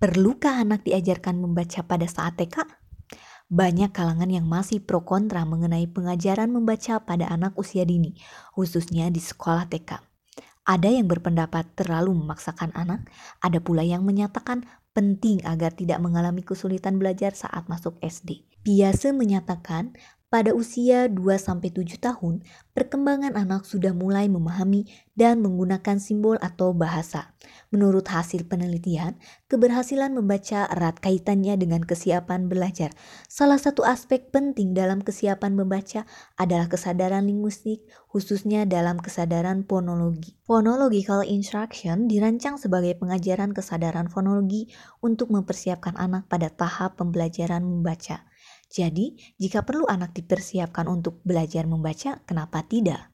Perlukah anak diajarkan membaca pada saat TK? Banyak kalangan yang masih pro kontra mengenai pengajaran membaca pada anak usia dini, khususnya di sekolah TK. Ada yang berpendapat terlalu memaksakan anak, ada pula yang menyatakan penting agar tidak mengalami kesulitan belajar saat masuk SD. Biasa menyatakan pada usia 2-7 tahun, perkembangan anak sudah mulai memahami dan menggunakan simbol atau bahasa. Menurut hasil penelitian, keberhasilan membaca erat kaitannya dengan kesiapan belajar. Salah satu aspek penting dalam kesiapan membaca adalah kesadaran linguistik, khususnya dalam kesadaran fonologi. Phonological instruction dirancang sebagai pengajaran kesadaran fonologi untuk mempersiapkan anak pada tahap pembelajaran membaca. Jadi, jika perlu anak dipersiapkan untuk belajar membaca, kenapa tidak?